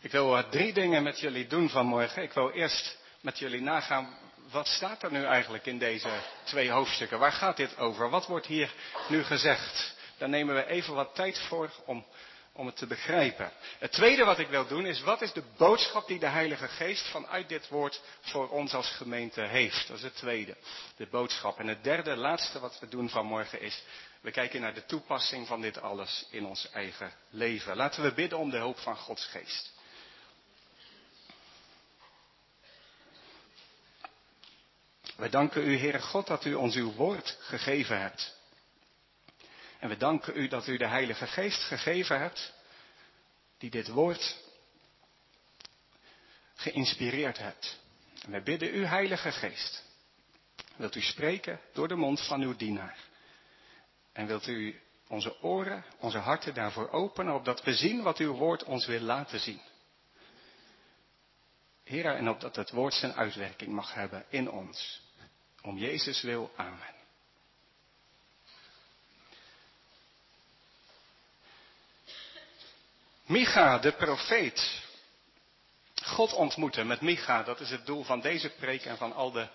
Ik wil drie dingen met jullie doen vanmorgen. Ik wil eerst met jullie nagaan, wat staat er nu eigenlijk in deze twee hoofdstukken? Waar gaat dit over? Wat wordt hier nu gezegd? Daar nemen we even wat tijd voor om, om het te begrijpen. Het tweede wat ik wil doen is, wat is de boodschap die de Heilige Geest vanuit dit woord voor ons als gemeente heeft? Dat is het tweede, de boodschap. En het derde, laatste wat we doen vanmorgen is, we kijken naar de toepassing van dit alles in ons eigen leven. Laten we bidden om de hulp van Gods Geest. We danken u, Heere God, dat u ons uw woord gegeven hebt. En we danken u dat u de Heilige Geest gegeven hebt, die dit woord geïnspireerd hebt. En wij bidden u, Heilige Geest, wilt u spreken door de mond van uw dienaar. En wilt u onze oren, onze harten daarvoor openen, opdat we zien wat uw woord ons wil laten zien. Heer, en opdat het woord zijn uitwerking mag hebben in ons. Om Jezus wil, amen. Micha, de profeet. God ontmoeten met Micha, dat is het doel van deze preek en van al de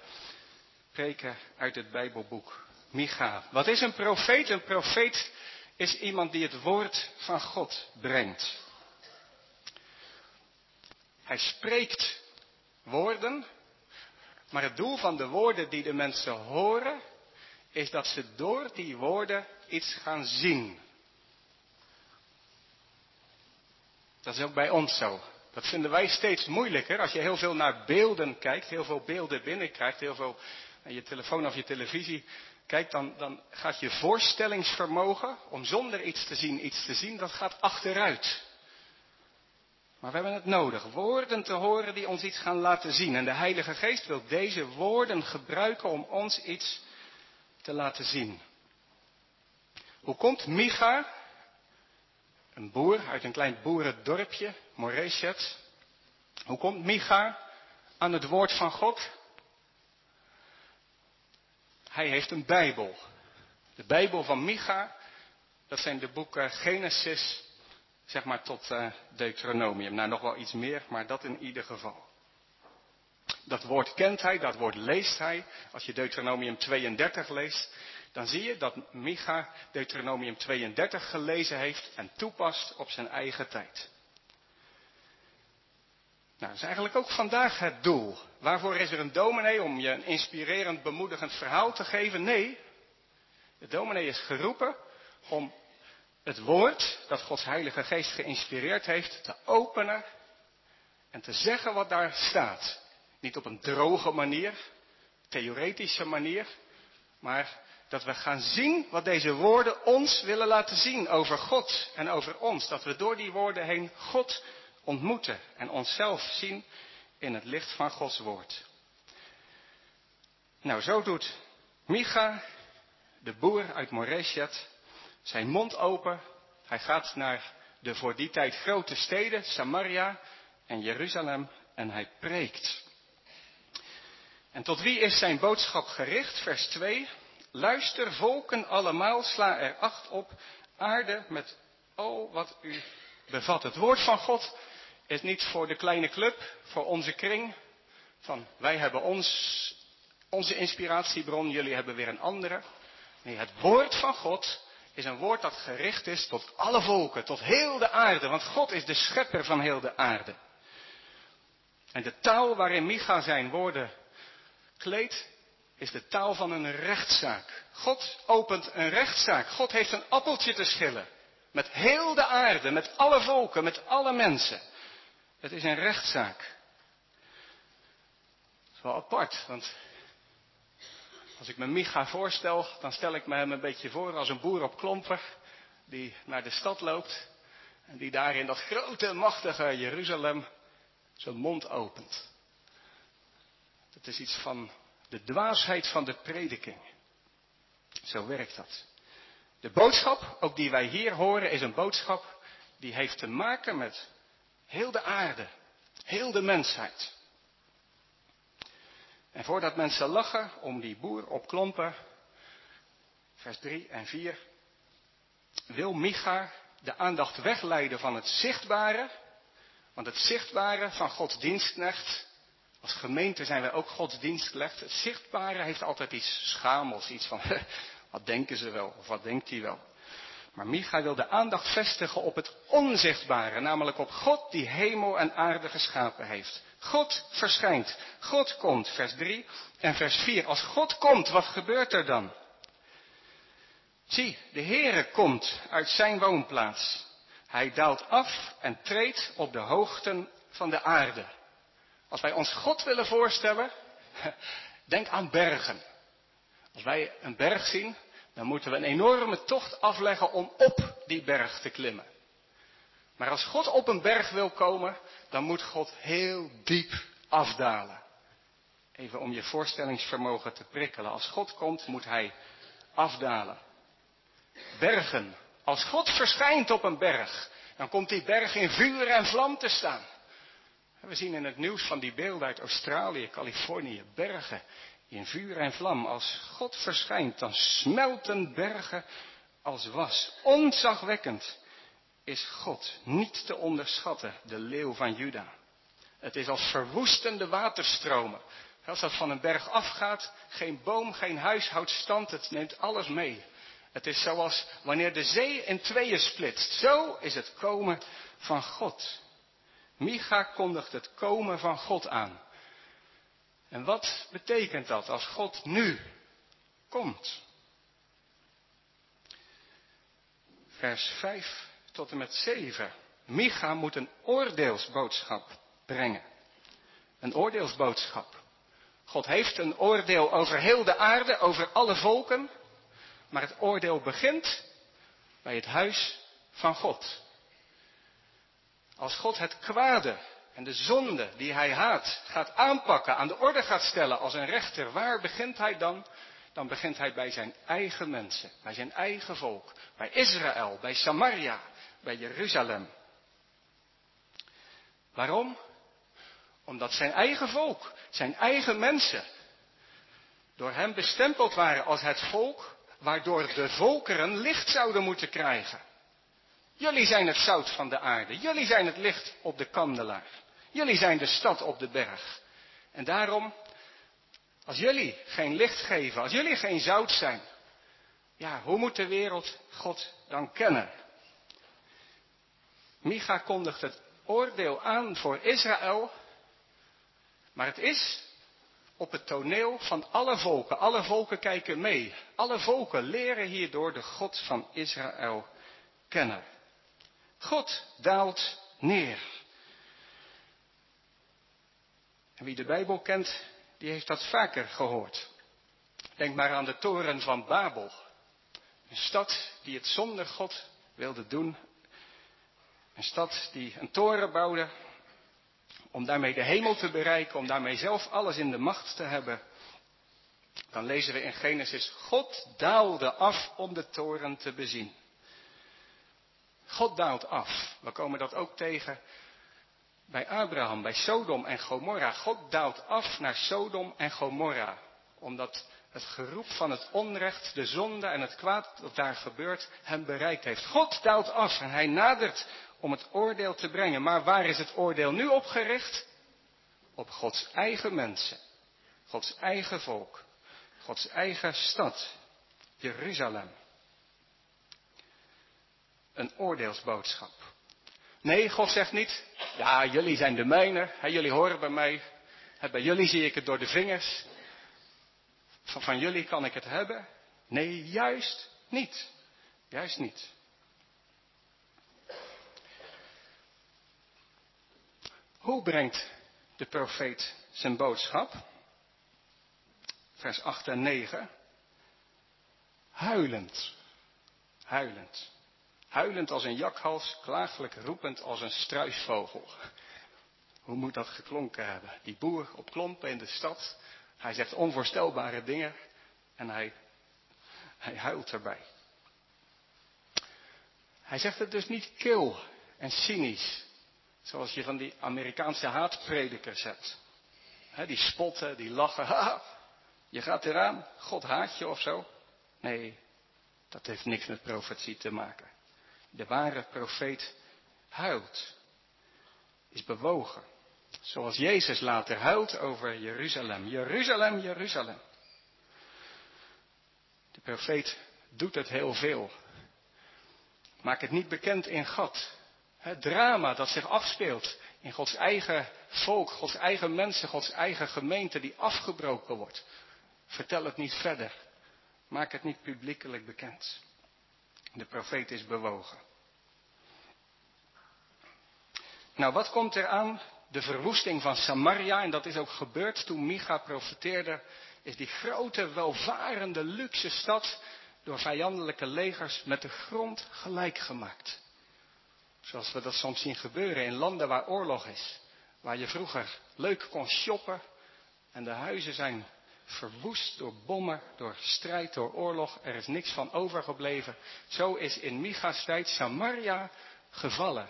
preken uit het Bijbelboek. Micha. Wat is een profeet? Een profeet is iemand die het woord van God brengt. Hij spreekt woorden maar het doel van de woorden die de mensen horen, is dat ze door die woorden iets gaan zien. Dat is ook bij ons zo. Dat vinden wij steeds moeilijker. Als je heel veel naar beelden kijkt, heel veel beelden binnenkrijgt, heel veel naar je telefoon of je televisie kijkt, dan, dan gaat je voorstellingsvermogen om zonder iets te zien iets te zien, dat gaat achteruit. Maar we hebben het nodig, woorden te horen die ons iets gaan laten zien. En de Heilige Geest wil deze woorden gebruiken om ons iets te laten zien. Hoe komt Micha, een boer uit een klein boerendorpje, Moreshet, hoe komt Micha aan het woord van God? Hij heeft een Bijbel. De Bijbel van Micha, dat zijn de boeken Genesis, zeg maar tot uh, Deuteronomium. Nou, nog wel iets meer, maar dat in ieder geval. Dat woord kent hij, dat woord leest hij. Als je Deuteronomium 32 leest, dan zie je dat Micha Deuteronomium 32 gelezen heeft en toepast op zijn eigen tijd. Nou, dat is eigenlijk ook vandaag het doel. Waarvoor is er een dominee om je een inspirerend, bemoedigend verhaal te geven? Nee, de dominee is geroepen om het woord dat Gods Heilige Geest geïnspireerd heeft te openen en te zeggen wat daar staat. Niet op een droge manier, theoretische manier, maar dat we gaan zien wat deze woorden ons willen laten zien over God en over ons. Dat we door die woorden heen God ontmoeten en onszelf zien in het licht van Gods woord. Nou, zo doet Micha, de boer uit Moreshet, zijn mond open. Hij gaat naar de voor die tijd grote steden, Samaria en Jeruzalem, en hij preekt. En tot wie is zijn boodschap gericht? Vers 2. Luister, volken allemaal, sla er acht op, aarde met al wat u bevat. Het woord van God is niet voor de kleine club, voor onze kring. Van wij hebben ons, onze inspiratiebron, jullie hebben weer een andere. Nee, het woord van God is een woord dat gericht is tot alle volken, tot heel de aarde, want God is de schepper van heel de aarde. En de taal waarin Micha zijn woorden kleedt, is de taal van een rechtszaak. God opent een rechtszaak. God heeft een appeltje te schillen. Met heel de aarde, met alle volken, met alle mensen. Het is een rechtszaak. Dat is wel apart, want als ik me Micha voorstel, dan stel ik me hem een beetje voor als een boer op klomper die naar de stad loopt en die daar in dat grote, machtige Jeruzalem zijn mond opent. Dat is iets van de dwaasheid van de prediking. Zo werkt dat. De boodschap, ook die wij hier horen, is een boodschap die heeft te maken met heel de aarde, heel de mensheid. En voordat mensen lachen om die boer op klompen, vers 3 en 4, wil Micha de aandacht wegleiden van het zichtbare Want het zichtbare van Gods dienstknecht, als gemeente zijn wij ook Gods dienstknecht. Het zichtbare heeft altijd iets schamels, iets van, wat denken ze wel, of wat denkt hij wel. Maar Micha wil de aandacht vestigen op het onzichtbare, namelijk op God die hemel en aarde geschapen heeft. God verschijnt, God komt, vers 3 en vers 4. Als God komt, wat gebeurt er dan? Zie, de Heere komt uit zijn woonplaats. Hij daalt af en treedt op de hoogten van de aarde. Als wij ons God willen voorstellen, denk aan bergen. Als wij een berg zien, dan moeten we een enorme tocht afleggen om op die berg te klimmen. Maar als God op een berg wil komen, dan moet God heel diep afdalen. Even om je voorstellingsvermogen te prikkelen. Als God komt, moet hij afdalen. Bergen. Als God verschijnt op een berg, dan komt die berg in vuur en vlam te staan. We zien in het nieuws van die beelden uit Australië, Californië, bergen in vuur en vlam. Als God verschijnt, dan smelten bergen als was. Onzagwekkend is God niet te onderschatten, de leeuw van Juda. Het is als verwoestende waterstromen. Als dat van een berg afgaat, geen boom, geen huis houdt stand, het neemt alles mee. Het is zoals wanneer de zee in tweeën splitst. Zo is het komen van God. Micha kondigt het komen van God aan. En wat betekent dat als God nu komt? Vers 5 tot en met 7. Micha moet een oordeelsboodschap brengen. Een oordeelsboodschap. God heeft een oordeel over heel de aarde, over alle volken. Maar het oordeel begint bij het huis van God. Als God het kwade en de zonde die hij haat gaat aanpakken, aan de orde gaat stellen als een rechter, waar begint hij dan? Dan begint hij bij zijn eigen mensen, bij zijn eigen volk, bij Israël, bij Samaria, bij Jeruzalem. Waarom? Omdat zijn eigen volk, zijn eigen mensen, door hem bestempeld waren als het volk waardoor de volkeren licht zouden moeten krijgen. Jullie zijn het zout van de aarde. Jullie zijn het licht op de kandelaar. Jullie zijn de stad op de berg. En daarom, als jullie geen licht geven, als jullie geen zout zijn, ja, hoe moet de wereld God dan kennen? Micha kondigt het oordeel aan voor Israël, maar het is op het toneel van alle volken. Alle volken kijken mee. Alle volken leren hierdoor de God van Israël kennen. God daalt neer. En wie de Bijbel kent, die heeft dat vaker gehoord. Denk maar aan de toren van Babel. Een stad die het zonder God wilde doen. Een stad die een toren bouwde om daarmee de hemel te bereiken, om daarmee zelf alles in de macht te hebben. Dan lezen we in Genesis, God daalde af om de toren te bezien. God daalt af. We komen dat ook tegen bij Abraham, bij Sodom en Gomorra. God daalt af naar Sodom en Gomorra. Omdat het geroep van het onrecht, de zonde en het kwaad dat daar gebeurt, hem bereikt heeft. God daalt af en hij nadert om het oordeel te brengen. Maar waar is het oordeel nu op gericht? Op Gods eigen mensen. Gods eigen volk. Gods eigen stad. Jeruzalem. Een oordeelsboodschap. Nee, God zegt niet, ja, jullie zijn de mijne, hè, jullie horen bij mij, bij jullie zie ik het door de vingers, van jullie kan ik het hebben. Nee, juist niet. Juist niet. Hoe brengt de profeet zijn boodschap? Vers 8 en 9. Huilend. Huilend. Huilend als een jakhals, klaaglijk roepend als een struisvogel. Hoe moet dat geklonken hebben? Die boer op klompen in de stad. Hij zegt onvoorstelbare dingen en hij, hij huilt erbij. Hij zegt het dus niet kil en cynisch. Zoals je van die Amerikaanse haatpredikers hebt. die spotten, die lachen. Haha, je gaat eraan, God haat je of zo. Nee, dat heeft niks met profetie te maken. De ware profeet huilt. is bewogen. Zoals Jezus later huilt over Jeruzalem. Jeruzalem, Jeruzalem. De profeet doet het heel veel. Maak het niet bekend in God. Het drama dat zich afspeelt in Gods eigen volk, Gods eigen mensen, Gods eigen gemeente die afgebroken wordt. Vertel het niet verder. Maak het niet publiekelijk bekend. De profeet is bewogen. Nou, wat komt er aan? De verwoesting van Samaria, en dat is ook gebeurd toen Micha profeteerde, is die grote, welvarende, luxe stad door vijandelijke legers met de grond gelijk gemaakt. Zoals we dat soms zien gebeuren in landen waar oorlog is. Waar je vroeger leuk kon shoppen en de huizen zijn verwoest door bommen, door strijd, door oorlog. Er is niks van overgebleven. Zo is in Micha's tijd Samaria gevallen.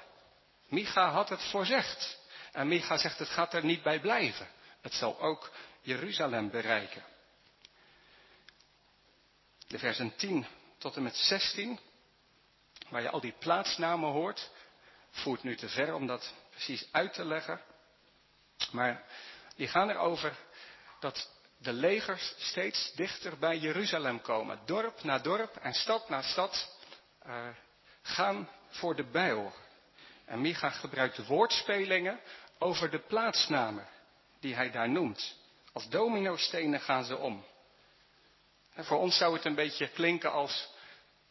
Micha had het voorzegd. En Micha zegt het gaat er niet bij blijven. Het zal ook Jeruzalem bereiken. De versen 10 tot en met 16, waar je al die plaatsnamen hoort, voert nu te ver om dat precies uit te leggen. Maar die gaan erover dat de legers steeds dichter bij Jeruzalem komen. Dorp na dorp en stad na stad uh, gaan voor de bijl. En Micha gebruikt woordspelingen over de plaatsnamen die hij daar noemt. Als dominostenen gaan ze om. En voor ons zou het een beetje klinken als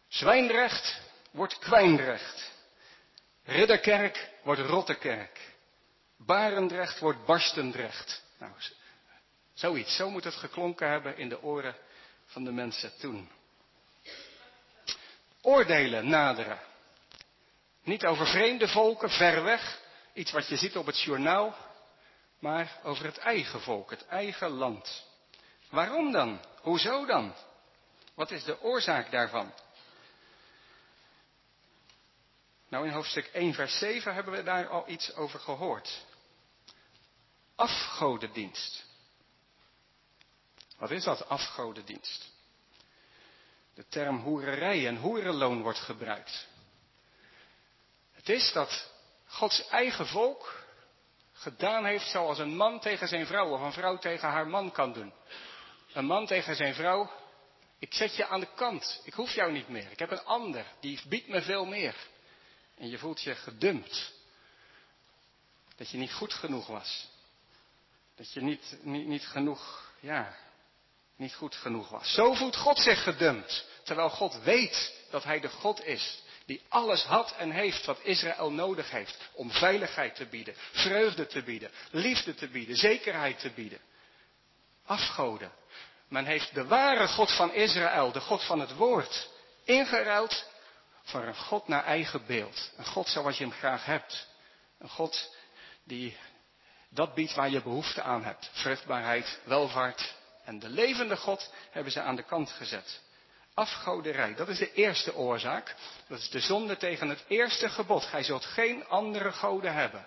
Zwijndrecht wordt Kwijndrecht. Ridderkerk wordt Rottekerk. Barendrecht wordt Barstendrecht. Nou, zoiets. Zo moet het geklonken hebben in de oren van de mensen toen. Oordelen naderen. Niet over vreemde volken, ver weg. Iets wat je ziet op het journaal. Maar over het eigen volk, het eigen land. Waarom dan? Hoezo dan? Wat is de oorzaak daarvan? Nou, in hoofdstuk 1, vers 7 hebben we daar al iets over gehoord. Afgodendienst. Wat is dat, afgodendienst? De term hoererij en hoerenloon wordt gebruikt. Het is dat Gods eigen volk gedaan heeft zoals een man tegen zijn vrouw of een vrouw tegen haar man kan doen. Een man tegen zijn vrouw, ik zet je aan de kant, ik hoef jou niet meer, ik heb een ander, die biedt me veel meer. En je voelt je gedumpt. Dat je niet goed genoeg was. Dat je niet, niet, niet genoeg, ja, niet goed genoeg was. Zo voelt God zich gedumpt. Terwijl God weet dat Hij de God is die alles had en heeft wat Israël nodig heeft om veiligheid te bieden, vreugde te bieden, liefde te bieden, zekerheid te bieden. Afgoden. Men heeft de ware God van Israël, de God van het woord, ingeruild voor een God naar eigen beeld. Een God zoals je hem graag hebt. Een God die dat biedt waar je behoefte aan hebt. Vruchtbaarheid, welvaart. En de levende God hebben ze aan de kant gezet. Afgoderij, dat is de eerste oorzaak. Dat is de zonde tegen het eerste gebod. Gij zult geen andere goden hebben.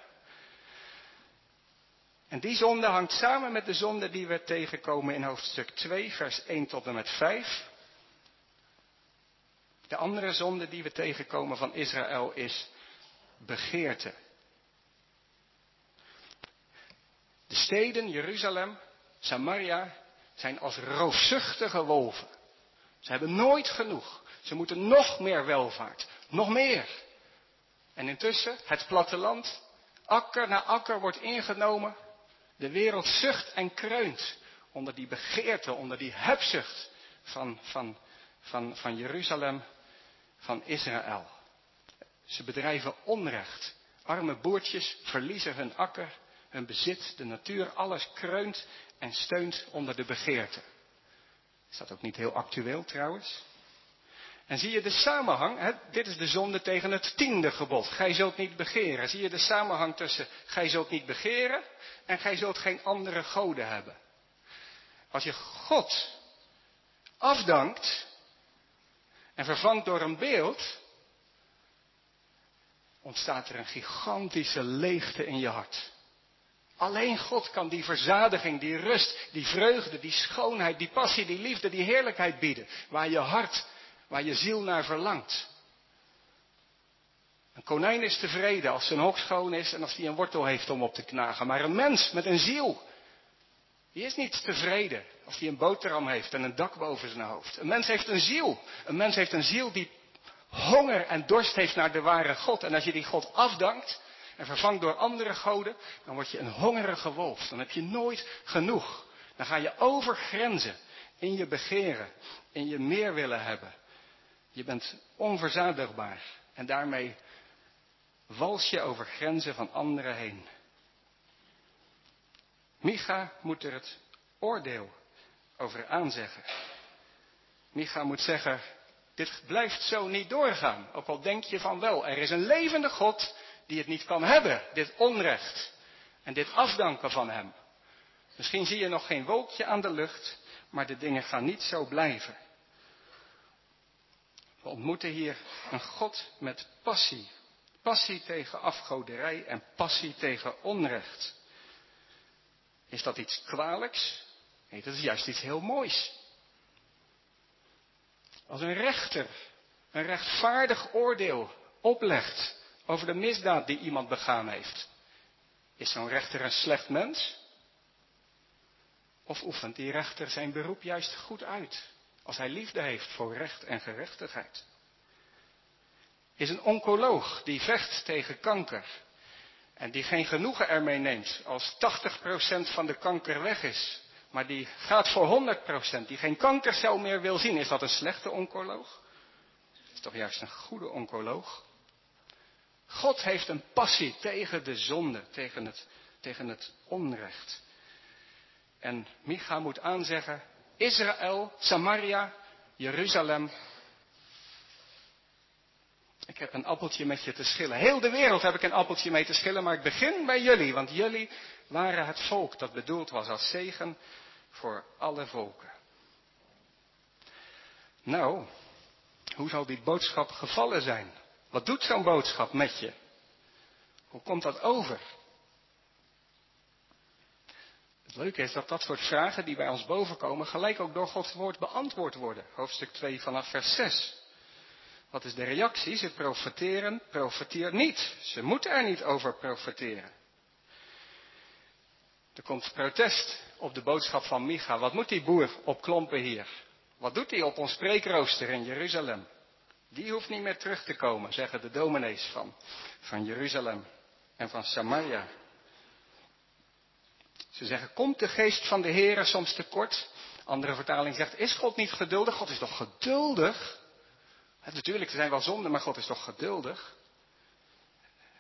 En die zonde hangt samen met de zonde die we tegenkomen in hoofdstuk 2, vers 1 tot en met 5. De andere zonde die we tegenkomen van Israël is begeerte. De steden Jeruzalem, Samaria zijn als roofzuchtige wolven. Ze hebben nooit genoeg. Ze moeten nog meer welvaart. Nog meer. En intussen, het platteland, akker na akker wordt ingenomen. De wereld zucht en kreunt onder die begeerte, onder die hebzucht van, van, van, van Jeruzalem, van Israël. Ze bedrijven onrecht. Arme boertjes verliezen hun akker, hun bezit, de natuur, alles kreunt en steunt onder de begeerte. Is dat ook niet heel actueel trouwens? En zie je de samenhang? Dit is de zonde tegen het tiende gebod. Gij zult niet begeren. Zie je de samenhang tussen gij zult niet begeren en gij zult geen andere goden hebben. Als je God afdankt en vervangt door een beeld, ontstaat er een gigantische leegte in je hart. Alleen God kan die verzadiging, die rust, die vreugde, die schoonheid, die passie, die liefde, die heerlijkheid bieden. Waar je hart, waar je ziel naar verlangt. Een konijn is tevreden als zijn hok schoon is en als hij een wortel heeft om op te knagen. Maar een mens met een ziel, die is niet tevreden als hij een boterham heeft en een dak boven zijn hoofd. Een mens heeft een ziel. Een mens heeft een ziel die honger en dorst heeft naar de ware God. En als je die God afdankt en vervangt door andere goden, dan word je een hongerige wolf. Dan heb je nooit genoeg. Dan ga je over grenzen in je begeren, in je meer willen hebben. Je bent onverzadigbaar en daarmee wals je over grenzen van anderen heen. Micha moet er het oordeel over aanzeggen. Micha moet zeggen, dit blijft zo niet doorgaan. Ook al denk je van wel, er is een levende God die het niet kan hebben, dit onrecht. En dit afdanken van hem. Misschien zie je nog geen wolkje aan de lucht, maar de dingen gaan niet zo blijven. We ontmoeten hier een God met passie. Passie tegen afgoderij en passie tegen onrecht. Is dat iets kwalijks? Nee, dat is juist iets heel moois. Als een rechter een rechtvaardig oordeel oplegt over de misdaad die iemand begaan heeft, is zo'n rechter een slecht mens? Of oefent die rechter zijn beroep juist goed uit, als hij liefde heeft voor recht en gerechtigheid? Is een oncoloog die vecht tegen kanker en die geen genoegen ermee neemt als 80% van de kanker weg is, maar die gaat voor 100%, die geen kankercel meer wil zien, is dat een slechte oncoloog? Dat is toch juist een goede oncoloog? God heeft een passie tegen de zonde, tegen het, tegen het onrecht. En Micha moet aanzeggen, Israël, Samaria, Jeruzalem. Ik heb een appeltje met je te schillen. Heel de wereld heb ik een appeltje mee te schillen, maar ik begin bij jullie, want jullie waren het volk dat bedoeld was als zegen voor alle volken. Nou, hoe zal die boodschap gevallen zijn? Wat doet zo'n boodschap met je? Hoe komt dat over? Het leuke is dat dat soort vragen die bij ons bovenkomen gelijk ook door Gods woord beantwoord worden. Hoofdstuk 2 vanaf vers 6. Wat is de reactie? Ze profeteren, profeteer niet. Ze moeten er niet over profeteren. Er komt protest op de boodschap van Micha. Wat moet die boer op klompen hier? Wat doet hij op ons spreekrooster in Jeruzalem? Die hoeft niet meer terug te komen, zeggen de dominees van, van Jeruzalem en van Samaria. Ze zeggen, komt de geest van de Heere soms tekort? Andere vertaling zegt, is God niet geduldig? God is toch geduldig? Natuurlijk, er zijn wel zonden, maar God is toch geduldig?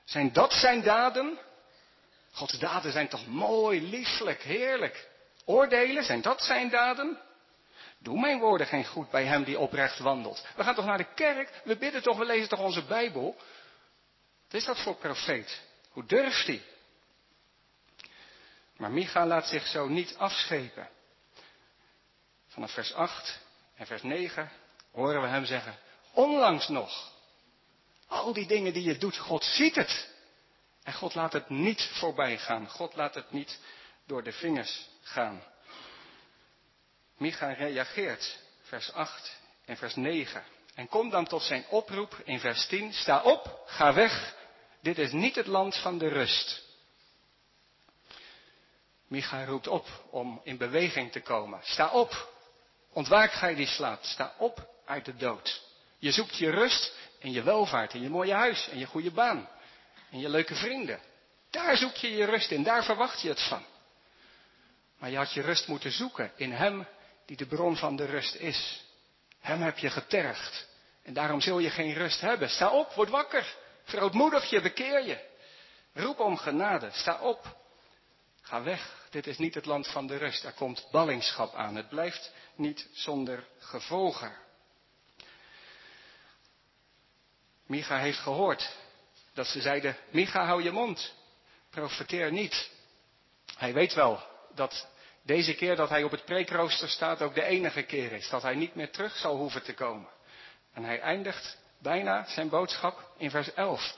Zijn dat zijn daden? Gods daden zijn toch mooi, lieflijk, heerlijk. Oordelen, zijn dat zijn daden? Doe mijn woorden geen goed bij hem die oprecht wandelt. We gaan toch naar de kerk, we bidden toch, we lezen toch onze Bijbel? Wat is dat voor profeet? Hoe durft hij? Maar Micha laat zich zo niet afschepen. Vanaf vers 8 en vers 9 horen we hem zeggen, onlangs nog, al die dingen die je doet, God ziet het. En God laat het niet voorbij gaan. God laat het niet door de vingers gaan. Micha reageert, vers 8 en vers 9. En komt dan tot zijn oproep in vers 10. Sta op, ga weg. Dit is niet het land van de rust. Micha roept op om in beweging te komen. Sta op. Ontwaak gij die slaapt. Sta op uit de dood. Je zoekt je rust en je welvaart in je mooie huis en je goede baan en je leuke vrienden. Daar zoek je je rust in, daar verwacht je het van. Maar je had je rust moeten zoeken in Hem die de bron van de rust is. Hem heb je getergd. En daarom zul je geen rust hebben. Sta op, word wakker. Verootmoedig je, bekeer je. Roep om genade. Sta op. Ga weg. Dit is niet het land van de rust. Er komt ballingschap aan. Het blijft niet zonder gevolgen. Micha heeft gehoord dat ze zeiden, Micha, hou je mond. Profeteer niet. Hij weet wel dat deze keer dat hij op het preekrooster staat ook de enige keer is. Dat hij niet meer terug zal hoeven te komen. En hij eindigt bijna zijn boodschap in vers 11.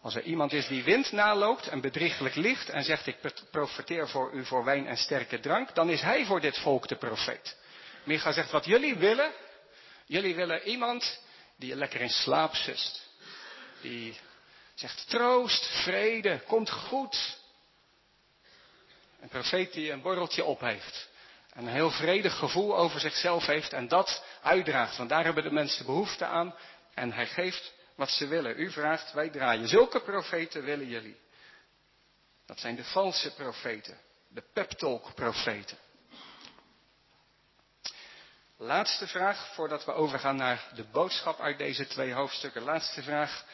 Als er iemand is die wind naloopt en bedriegelijk ligt en zegt ik profeteer voor u voor wijn en sterke drank, dan is hij voor dit volk de profeet. Micha zegt wat jullie willen, jullie willen iemand die je lekker in slaap zust. Die Zegt troost, vrede, komt goed. Een profeet die een borreltje op heeft. En een heel vredig gevoel over zichzelf heeft en dat uitdraagt. Want daar hebben de mensen behoefte aan. En hij geeft wat ze willen. U vraagt, wij draaien. Zulke profeten willen jullie. Dat zijn de valse profeten. De peptalk profeten. Laatste vraag, voordat we overgaan naar de boodschap uit deze twee hoofdstukken. Laatste vraag.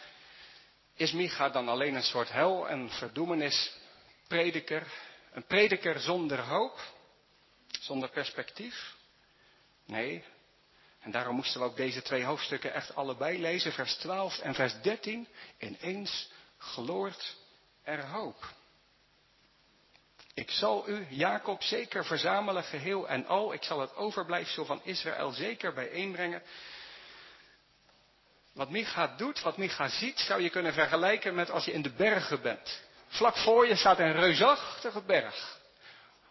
Is Micha dan alleen een soort hel en verdoemenis prediker? Een prediker zonder hoop? Zonder perspectief? Nee. En daarom moesten we ook deze twee hoofdstukken echt allebei lezen, vers 12 en vers 13. Ineens gloort er hoop. Ik zal u, Jacob, zeker verzamelen, geheel en al. Ik zal het overblijfsel van Israël zeker bijeenbrengen. Wat Micha doet, wat Micha ziet, zou je kunnen vergelijken met als je in de bergen bent. Vlak voor je staat een reusachtige berg.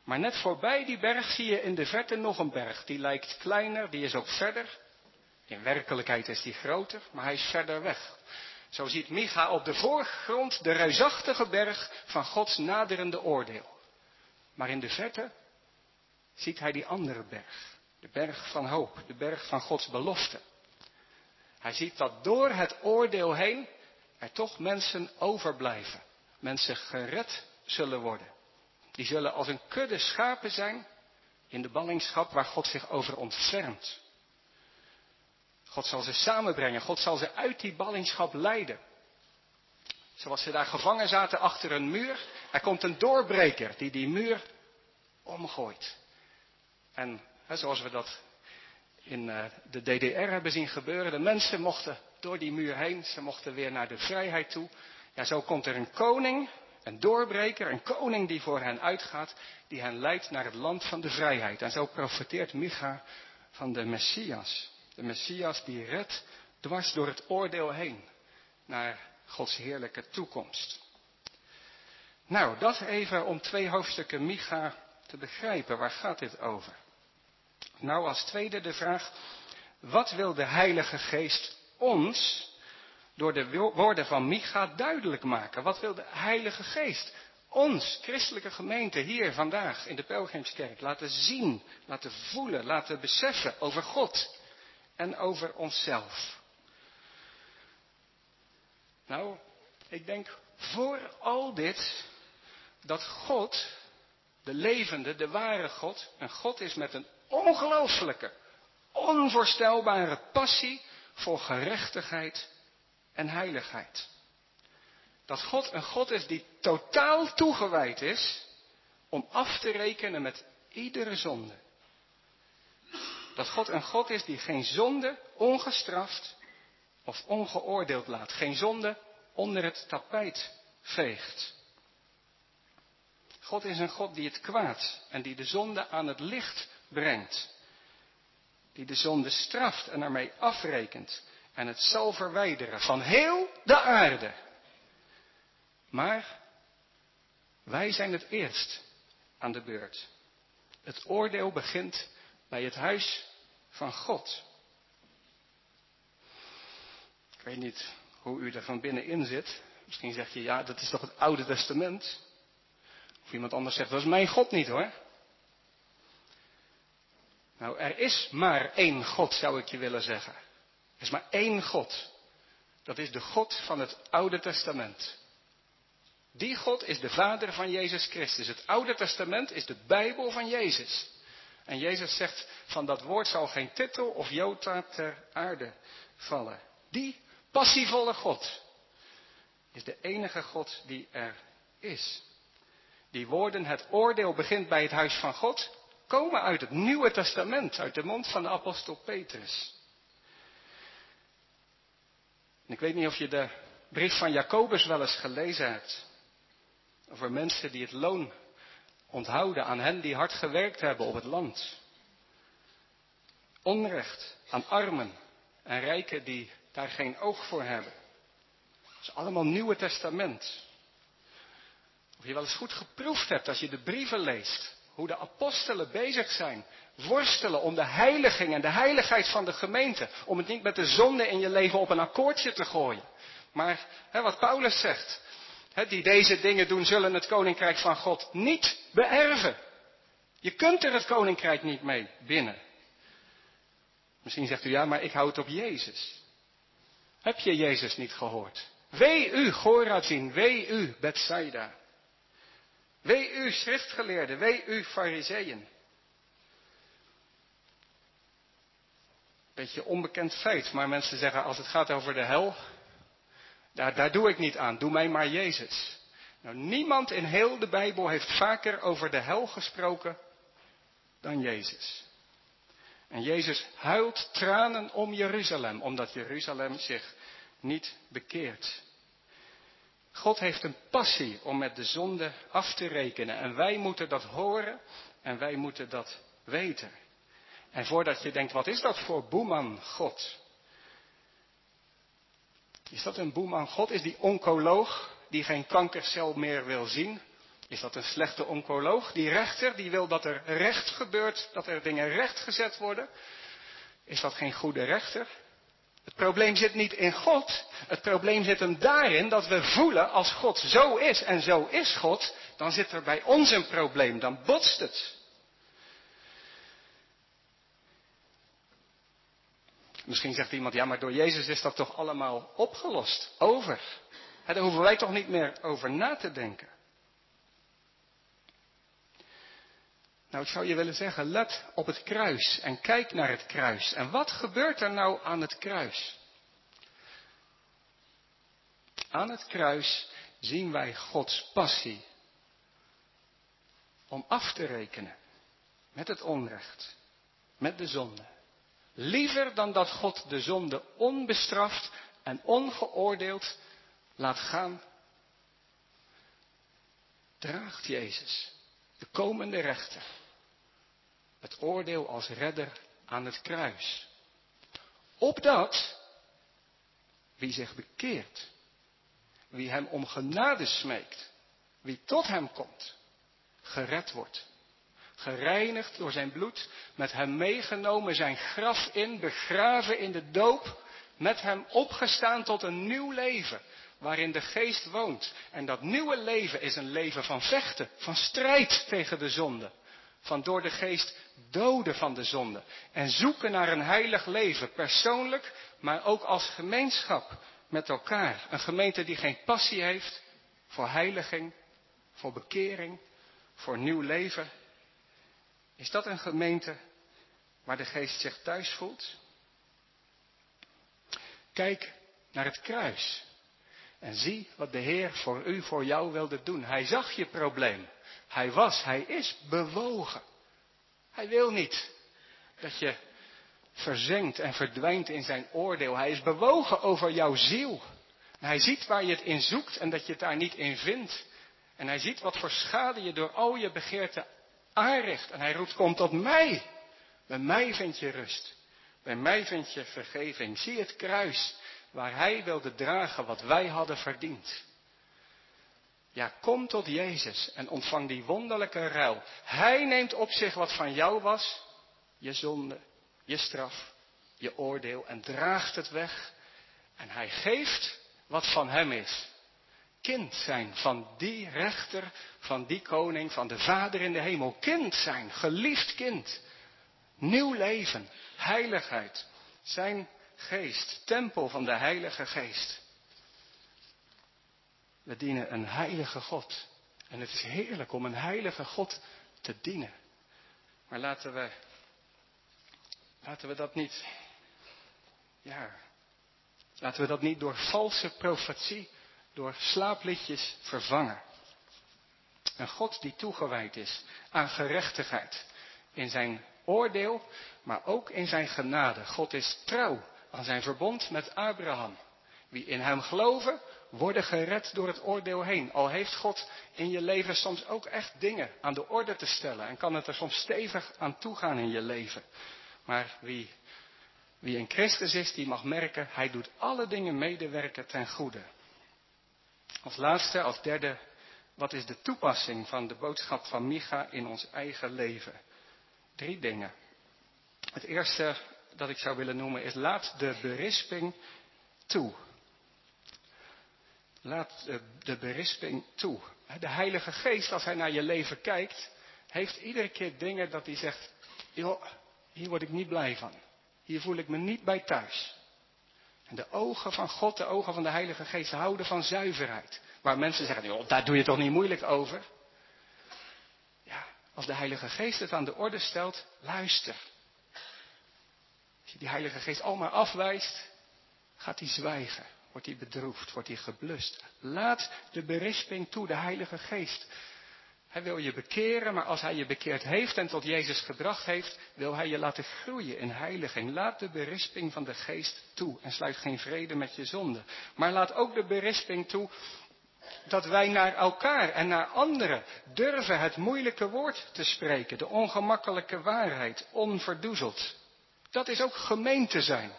Maar net voorbij die berg zie je in de verte nog een berg. Die lijkt kleiner, die is ook verder. In werkelijkheid is die groter, maar hij is verder weg. Zo ziet Micha op de voorgrond de reusachtige berg van Gods naderende oordeel. Maar in de verte ziet hij die andere berg. De berg van hoop, de berg van Gods belofte. Hij ziet dat door het oordeel heen er toch mensen overblijven. Mensen gered zullen worden. Die zullen als een kudde schapen zijn in de ballingschap waar God zich over ontfermt. God zal ze samenbrengen. God zal ze uit die ballingschap leiden. Zoals ze daar gevangen zaten achter een muur. Er komt een doorbreker die die muur omgooit. En hè, zoals we dat in uh, de DDR hebben zien gebeuren. De mensen mochten door die muur heen. Ze mochten weer naar de vrijheid toe. Ja, zo komt er een koning, een doorbreker, een koning die voor hen uitgaat. Die hen leidt naar het land van de vrijheid. En zo profeteert Micha van de Messias. De Messias die redt dwars door het oordeel heen. Naar Gods heerlijke toekomst. Nou, dat even om twee hoofdstukken Micha te begrijpen. Waar gaat dit over? Nou, als tweede de vraag, wat wil de Heilige Geest ons door de woorden van Micha duidelijk maken? Wat wil de Heilige Geest ons, christelijke gemeente, hier vandaag in de Pelgrimskerk laten zien, laten voelen, laten beseffen over God en over onszelf? Nou, ik denk voor al dit dat God, de levende, de ware God, een God is met een ongelooflijke, onvoorstelbare passie voor gerechtigheid en heiligheid. Dat God een God is die totaal toegewijd is om af te rekenen met iedere zonde. Dat God een God is die geen zonde ongestraft of ongeoordeeld laat. Geen zonde onder het tapijt veegt. God is een God die het kwaad en die de zonde aan het licht brengt. Die de zonde straft en ermee afrekent en het zal verwijderen van heel de aarde. Maar wij zijn het eerst aan de beurt. Het oordeel begint bij het huis van God. Ik weet niet hoe u er van binnenin zit. Misschien zeg je, ja, dat is toch het Oude Testament? Of iemand anders zegt, dat is mijn God niet hoor. Nou, er is maar één God, zou ik je willen zeggen. Er is maar één God. Dat is de God van het Oude Testament. Die God is de Vader van Jezus Christus. Het Oude Testament is de Bijbel van Jezus. En Jezus zegt, van dat woord zal geen titel of jota ter aarde vallen. Die passievolle God is de enige God die er is. Die woorden, het oordeel begint bij het huis van God, komen uit het Nieuwe Testament, uit de mond van de apostel Petrus. Ik weet niet of je de brief van Jacobus wel eens gelezen hebt. Over mensen die het loon onthouden aan hen die hard gewerkt hebben op het land. Onrecht aan armen en rijken die daar geen oog voor hebben. Dat is allemaal Nieuwe Testament. Of je wel eens goed geproefd hebt als je de brieven leest. Hoe de apostelen bezig zijn. Worstelen om de heiliging en de heiligheid van de gemeente. Om het niet met de zonde in je leven op een akkoordje te gooien. Maar hè, wat Paulus zegt, hè, die deze dingen doen, zullen het koninkrijk van God niet beërven. Je kunt er het koninkrijk niet mee binnen. Misschien zegt u ja, maar ik houd op Jezus. Heb je Jezus niet gehoord? Wee u, Gorazin, wee u, Bethsaida. Wee u, schriftgeleerden, wee u, fariseeën. Beetje onbekend feit, maar mensen zeggen als het gaat over de hel, daar, daar doe ik niet aan, doe mij maar Jezus. Nou, niemand in heel de Bijbel heeft vaker over de hel gesproken dan Jezus. En Jezus huilt tranen om Jeruzalem, omdat Jeruzalem zich niet bekeert. God heeft een passie om met de zonde af te rekenen. En wij moeten dat horen en wij moeten dat weten. En voordat je denkt, wat is dat voor boeman God? Is dat een boeman God? Is die oncoloog die geen kankercel meer wil zien? Is dat een slechte oncoloog? Die rechter die wil dat er recht gebeurt, dat er dingen rechtgezet worden? Is dat geen goede rechter? Het probleem zit niet in God. Het probleem zit hem daarin dat we voelen als God zo is en zo is God, dan zit er bij ons een probleem, dan botst het. Misschien zegt iemand, ja maar door Jezus is dat toch allemaal opgelost, over. daar hoeven wij toch niet meer over na te denken. Nou, ik zou je willen zeggen, let op het kruis en kijk naar het kruis. En wat gebeurt er nou aan het kruis? Aan het kruis zien wij Gods passie om af te rekenen met het onrecht, met de zonde. Liever dan dat God de zonde onbestraft en ongeoordeeld laat gaan, draagt Jezus de komende rechter het oordeel als redder aan het kruis. Opdat wie zich bekeert, wie hem om genade smeekt, wie tot hem komt, gered wordt. Gereinigd door zijn bloed, met hem meegenomen zijn graf in, begraven in de doop, met hem opgestaan tot een nieuw leven, waarin de geest woont. En dat nieuwe leven is een leven van vechten, van strijd tegen de zonde. Van door de geest doden van de zonde. En zoeken naar een heilig leven, persoonlijk, maar ook als gemeenschap met elkaar. Een gemeente die geen passie heeft voor heiliging, voor bekering, voor nieuw leven. Is dat een gemeente waar de geest zich thuis voelt? Kijk naar het kruis. En zie wat de Heer voor u, voor jou wilde doen. Hij zag je probleem. Hij was, hij is bewogen. Hij wil niet dat je verzenkt en verdwijnt in zijn oordeel. Hij is bewogen over jouw ziel. En hij ziet waar je het in zoekt en dat je het daar niet in vindt. En hij ziet wat voor schade je door al je begeerten aanricht. En hij roept, kom tot mij. Bij mij vind je rust. Bij mij vind je vergeving. Zie het kruis waar hij wilde dragen wat wij hadden verdiend. Ja, kom tot Jezus en ontvang die wonderlijke ruil. Hij neemt op zich wat van jou was, je zonde, je straf, je oordeel en draagt het weg. En hij geeft wat van hem is. Kind zijn van die rechter, van die koning, van de Vader in de hemel. Kind zijn, geliefd kind. Nieuw leven, heiligheid, zijn geest, tempel van de Heilige Geest. We dienen een heilige God. En het is heerlijk om een heilige God te dienen. Maar laten we, laten we dat niet, ja, laten we dat niet door valse profetie, door slaapliedjes vervangen. Een God die toegewijd is aan gerechtigheid in zijn oordeel, maar ook in zijn genade. God is trouw aan zijn verbond met Abraham. Wie in hem geloven, worden gered door het oordeel heen. Al heeft God in je leven soms ook echt dingen aan de orde te stellen. En kan het er soms stevig aan toegaan in je leven. Maar wie, wie in Christus is, die mag merken, hij doet alle dingen medewerken ten goede. Als laatste, als derde, wat is de toepassing van de boodschap van Micha in ons eigen leven? Drie dingen. Het eerste dat ik zou willen noemen is laat de berisping toe. Laat de, de berisping toe. De Heilige Geest, als hij naar je leven kijkt, heeft iedere keer dingen dat hij zegt, joh, hier word ik niet blij van. Hier voel ik me niet bij thuis. En de ogen van God, de ogen van de Heilige Geest houden van zuiverheid. Waar mensen zeggen, joh, daar doe je toch niet moeilijk over. Ja, als de Heilige Geest het aan de orde stelt, luister. Als je die Heilige Geest allemaal afwijst, gaat hij zwijgen. Wordt hij bedroefd, wordt hij geblust. Laat de berisping toe, de Heilige Geest. Hij wil je bekeren, maar als hij je bekeerd heeft en tot Jezus gebracht heeft, wil hij je laten groeien in heiliging. Laat de berisping van de geest toe en sluit geen vrede met je zonde. Maar laat ook de berisping toe dat wij naar elkaar en naar anderen durven het moeilijke woord te spreken, de ongemakkelijke waarheid, onverdoezeld. Dat is ook gemeente zijn.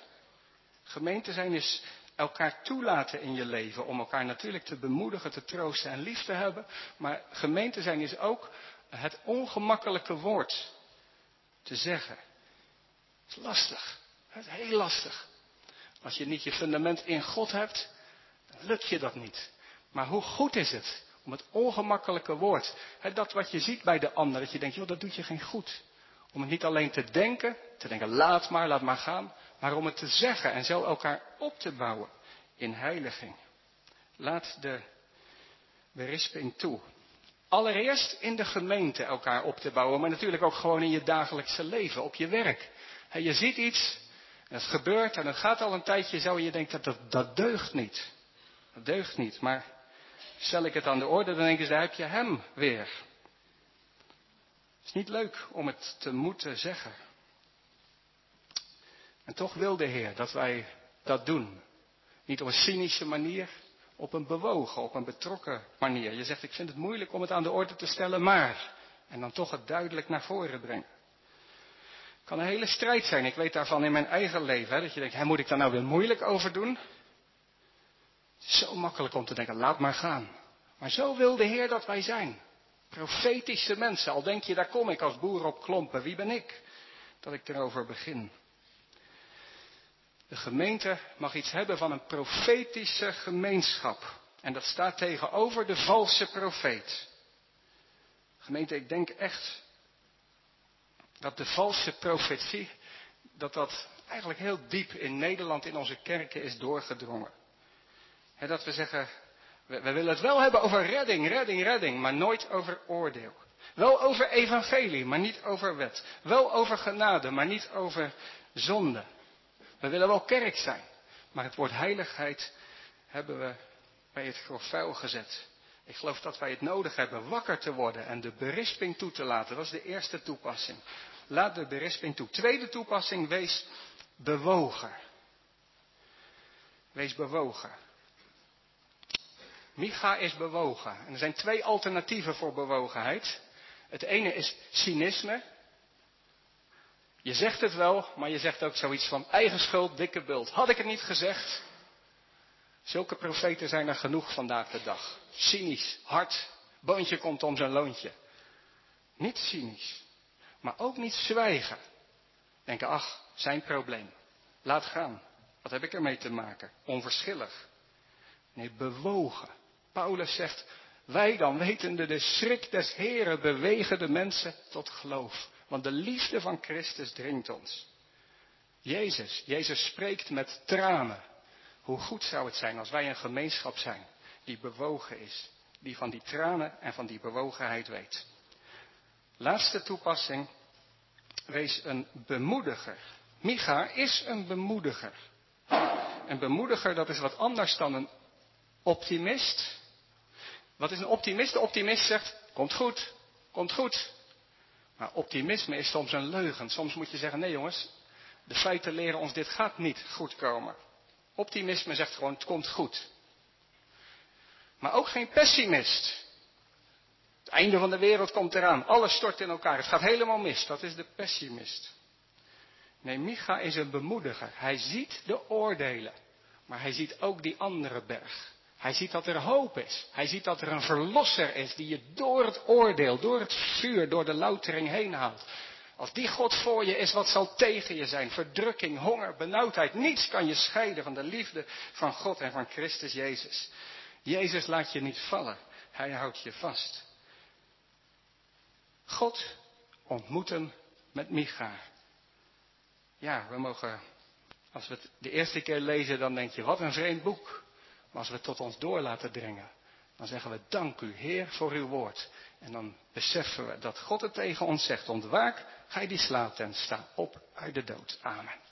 Gemeente zijn is elkaar toelaten in je leven. Om elkaar natuurlijk te bemoedigen, te troosten en lief te hebben. Maar gemeente zijn is ook het ongemakkelijke woord te zeggen. Het is lastig. Het is heel lastig. Als je niet je fundament in God hebt, dan lukt je dat niet. Maar hoe goed is het om het ongemakkelijke woord, dat wat je ziet bij de ander, dat je denkt, joh, dat doet je geen goed. Om het niet alleen te denken, te denken, laat maar, laat maar gaan, maar om het te zeggen en zo elkaar op te bouwen in heiliging. Laat de berisping toe. Allereerst in de gemeente elkaar op te bouwen, maar natuurlijk ook gewoon in je dagelijkse leven, op je werk. je ziet iets, het gebeurt en het gaat al een tijdje zo en je denkt dat, dat deugt niet. Dat deugt niet, maar stel ik het aan de orde, dan denken ze, daar heb je hem weer. Het is niet leuk om het te moeten zeggen. En toch wil de Heer dat wij dat doen. Niet op een cynische manier, op een bewogen, op een betrokken manier. Je zegt, ik vind het moeilijk om het aan de orde te stellen, maar. En dan toch het duidelijk naar voren brengen. Het kan een hele strijd zijn. Ik weet daarvan in mijn eigen leven. Dat je denkt, hè, moet ik daar nou weer moeilijk over doen? Het is zo makkelijk om te denken, laat maar gaan. Maar zo wil de Heer dat wij zijn. Profetische mensen. Al denk je, daar kom ik als boer op klompen. Wie ben ik? Dat ik erover begin. De gemeente mag iets hebben van een profetische gemeenschap. En dat staat tegenover de valse profeet. Gemeente, ik denk echt dat de valse profetie, dat dat eigenlijk heel diep in Nederland in onze kerken is doorgedrongen. dat we zeggen, we, willen het wel hebben over redding, redding, redding, maar nooit over oordeel. Wel over evangelie, maar niet over wet. Wel over genade, maar niet over zonde. We willen wel kerk zijn, maar het woord heiligheid hebben we bij het grof vuil gezet. Ik geloof dat wij het nodig hebben wakker te worden en de berisping toe te laten. Dat is de eerste toepassing. Laat de berisping toe. Tweede toepassing, wees bewogen. Wees bewogen. Micha is bewogen. En er zijn twee alternatieven voor bewogenheid. Het ene is cynisme. Je zegt het wel, maar je zegt ook zoiets van eigen schuld, dikke bult. Had ik het niet gezegd? Zulke profeten zijn er genoeg vandaag de dag. Cynisch, hard, boontje komt om zijn loontje. Niet cynisch, maar ook niet zwijgen. Denken, ach, zijn probleem. Laat gaan. Wat heb ik ermee te maken? Onverschillig. Nee, bewogen. Paulus zegt, wij dan wetende de schrik des Heren bewegen de mensen tot geloof. Want de liefde van Christus dringt ons. Jezus, Jezus spreekt met tranen. Hoe goed zou het zijn als wij een gemeenschap zijn die bewogen is. Die van die tranen en van die bewogenheid weet. Laatste toepassing. Wees een bemoediger. Micha is een bemoediger. Een bemoediger, dat is wat anders dan een optimist. Wat is een optimist? De optimist zegt, komt goed, komt goed. Maar optimisme is soms een leugen. Soms moet je zeggen, nee jongens, de feiten leren ons dit gaat niet goed komen. Optimisme zegt gewoon, het komt goed. Maar ook geen pessimist. Het einde van de wereld komt eraan. Alles stort in elkaar. Het gaat helemaal mis. Dat is de pessimist. Nee, Micha is een bemoediger. Hij ziet de oordelen. Maar hij ziet ook die andere berg. Hij ziet dat er hoop is. Hij ziet dat er een verlosser is die je door het oordeel, door het vuur, door de loutering heen haalt. Als die God voor je is, wat zal tegen je zijn? Verdrukking, honger, benauwdheid. Niets kan je scheiden van de liefde van God en van Christus Jezus. Jezus laat je niet vallen. Hij houdt je vast. God ontmoeten met Micha. Ja, we mogen, als we het de eerste keer lezen, dan denk je, wat een vreemd boek. Maar als we het tot ons door laten dringen, dan zeggen we, dank u Heer voor uw woord. En dan beseffen we dat God het tegen ons zegt, ontwaak, gij die slaapt en sta op uit de dood. Amen.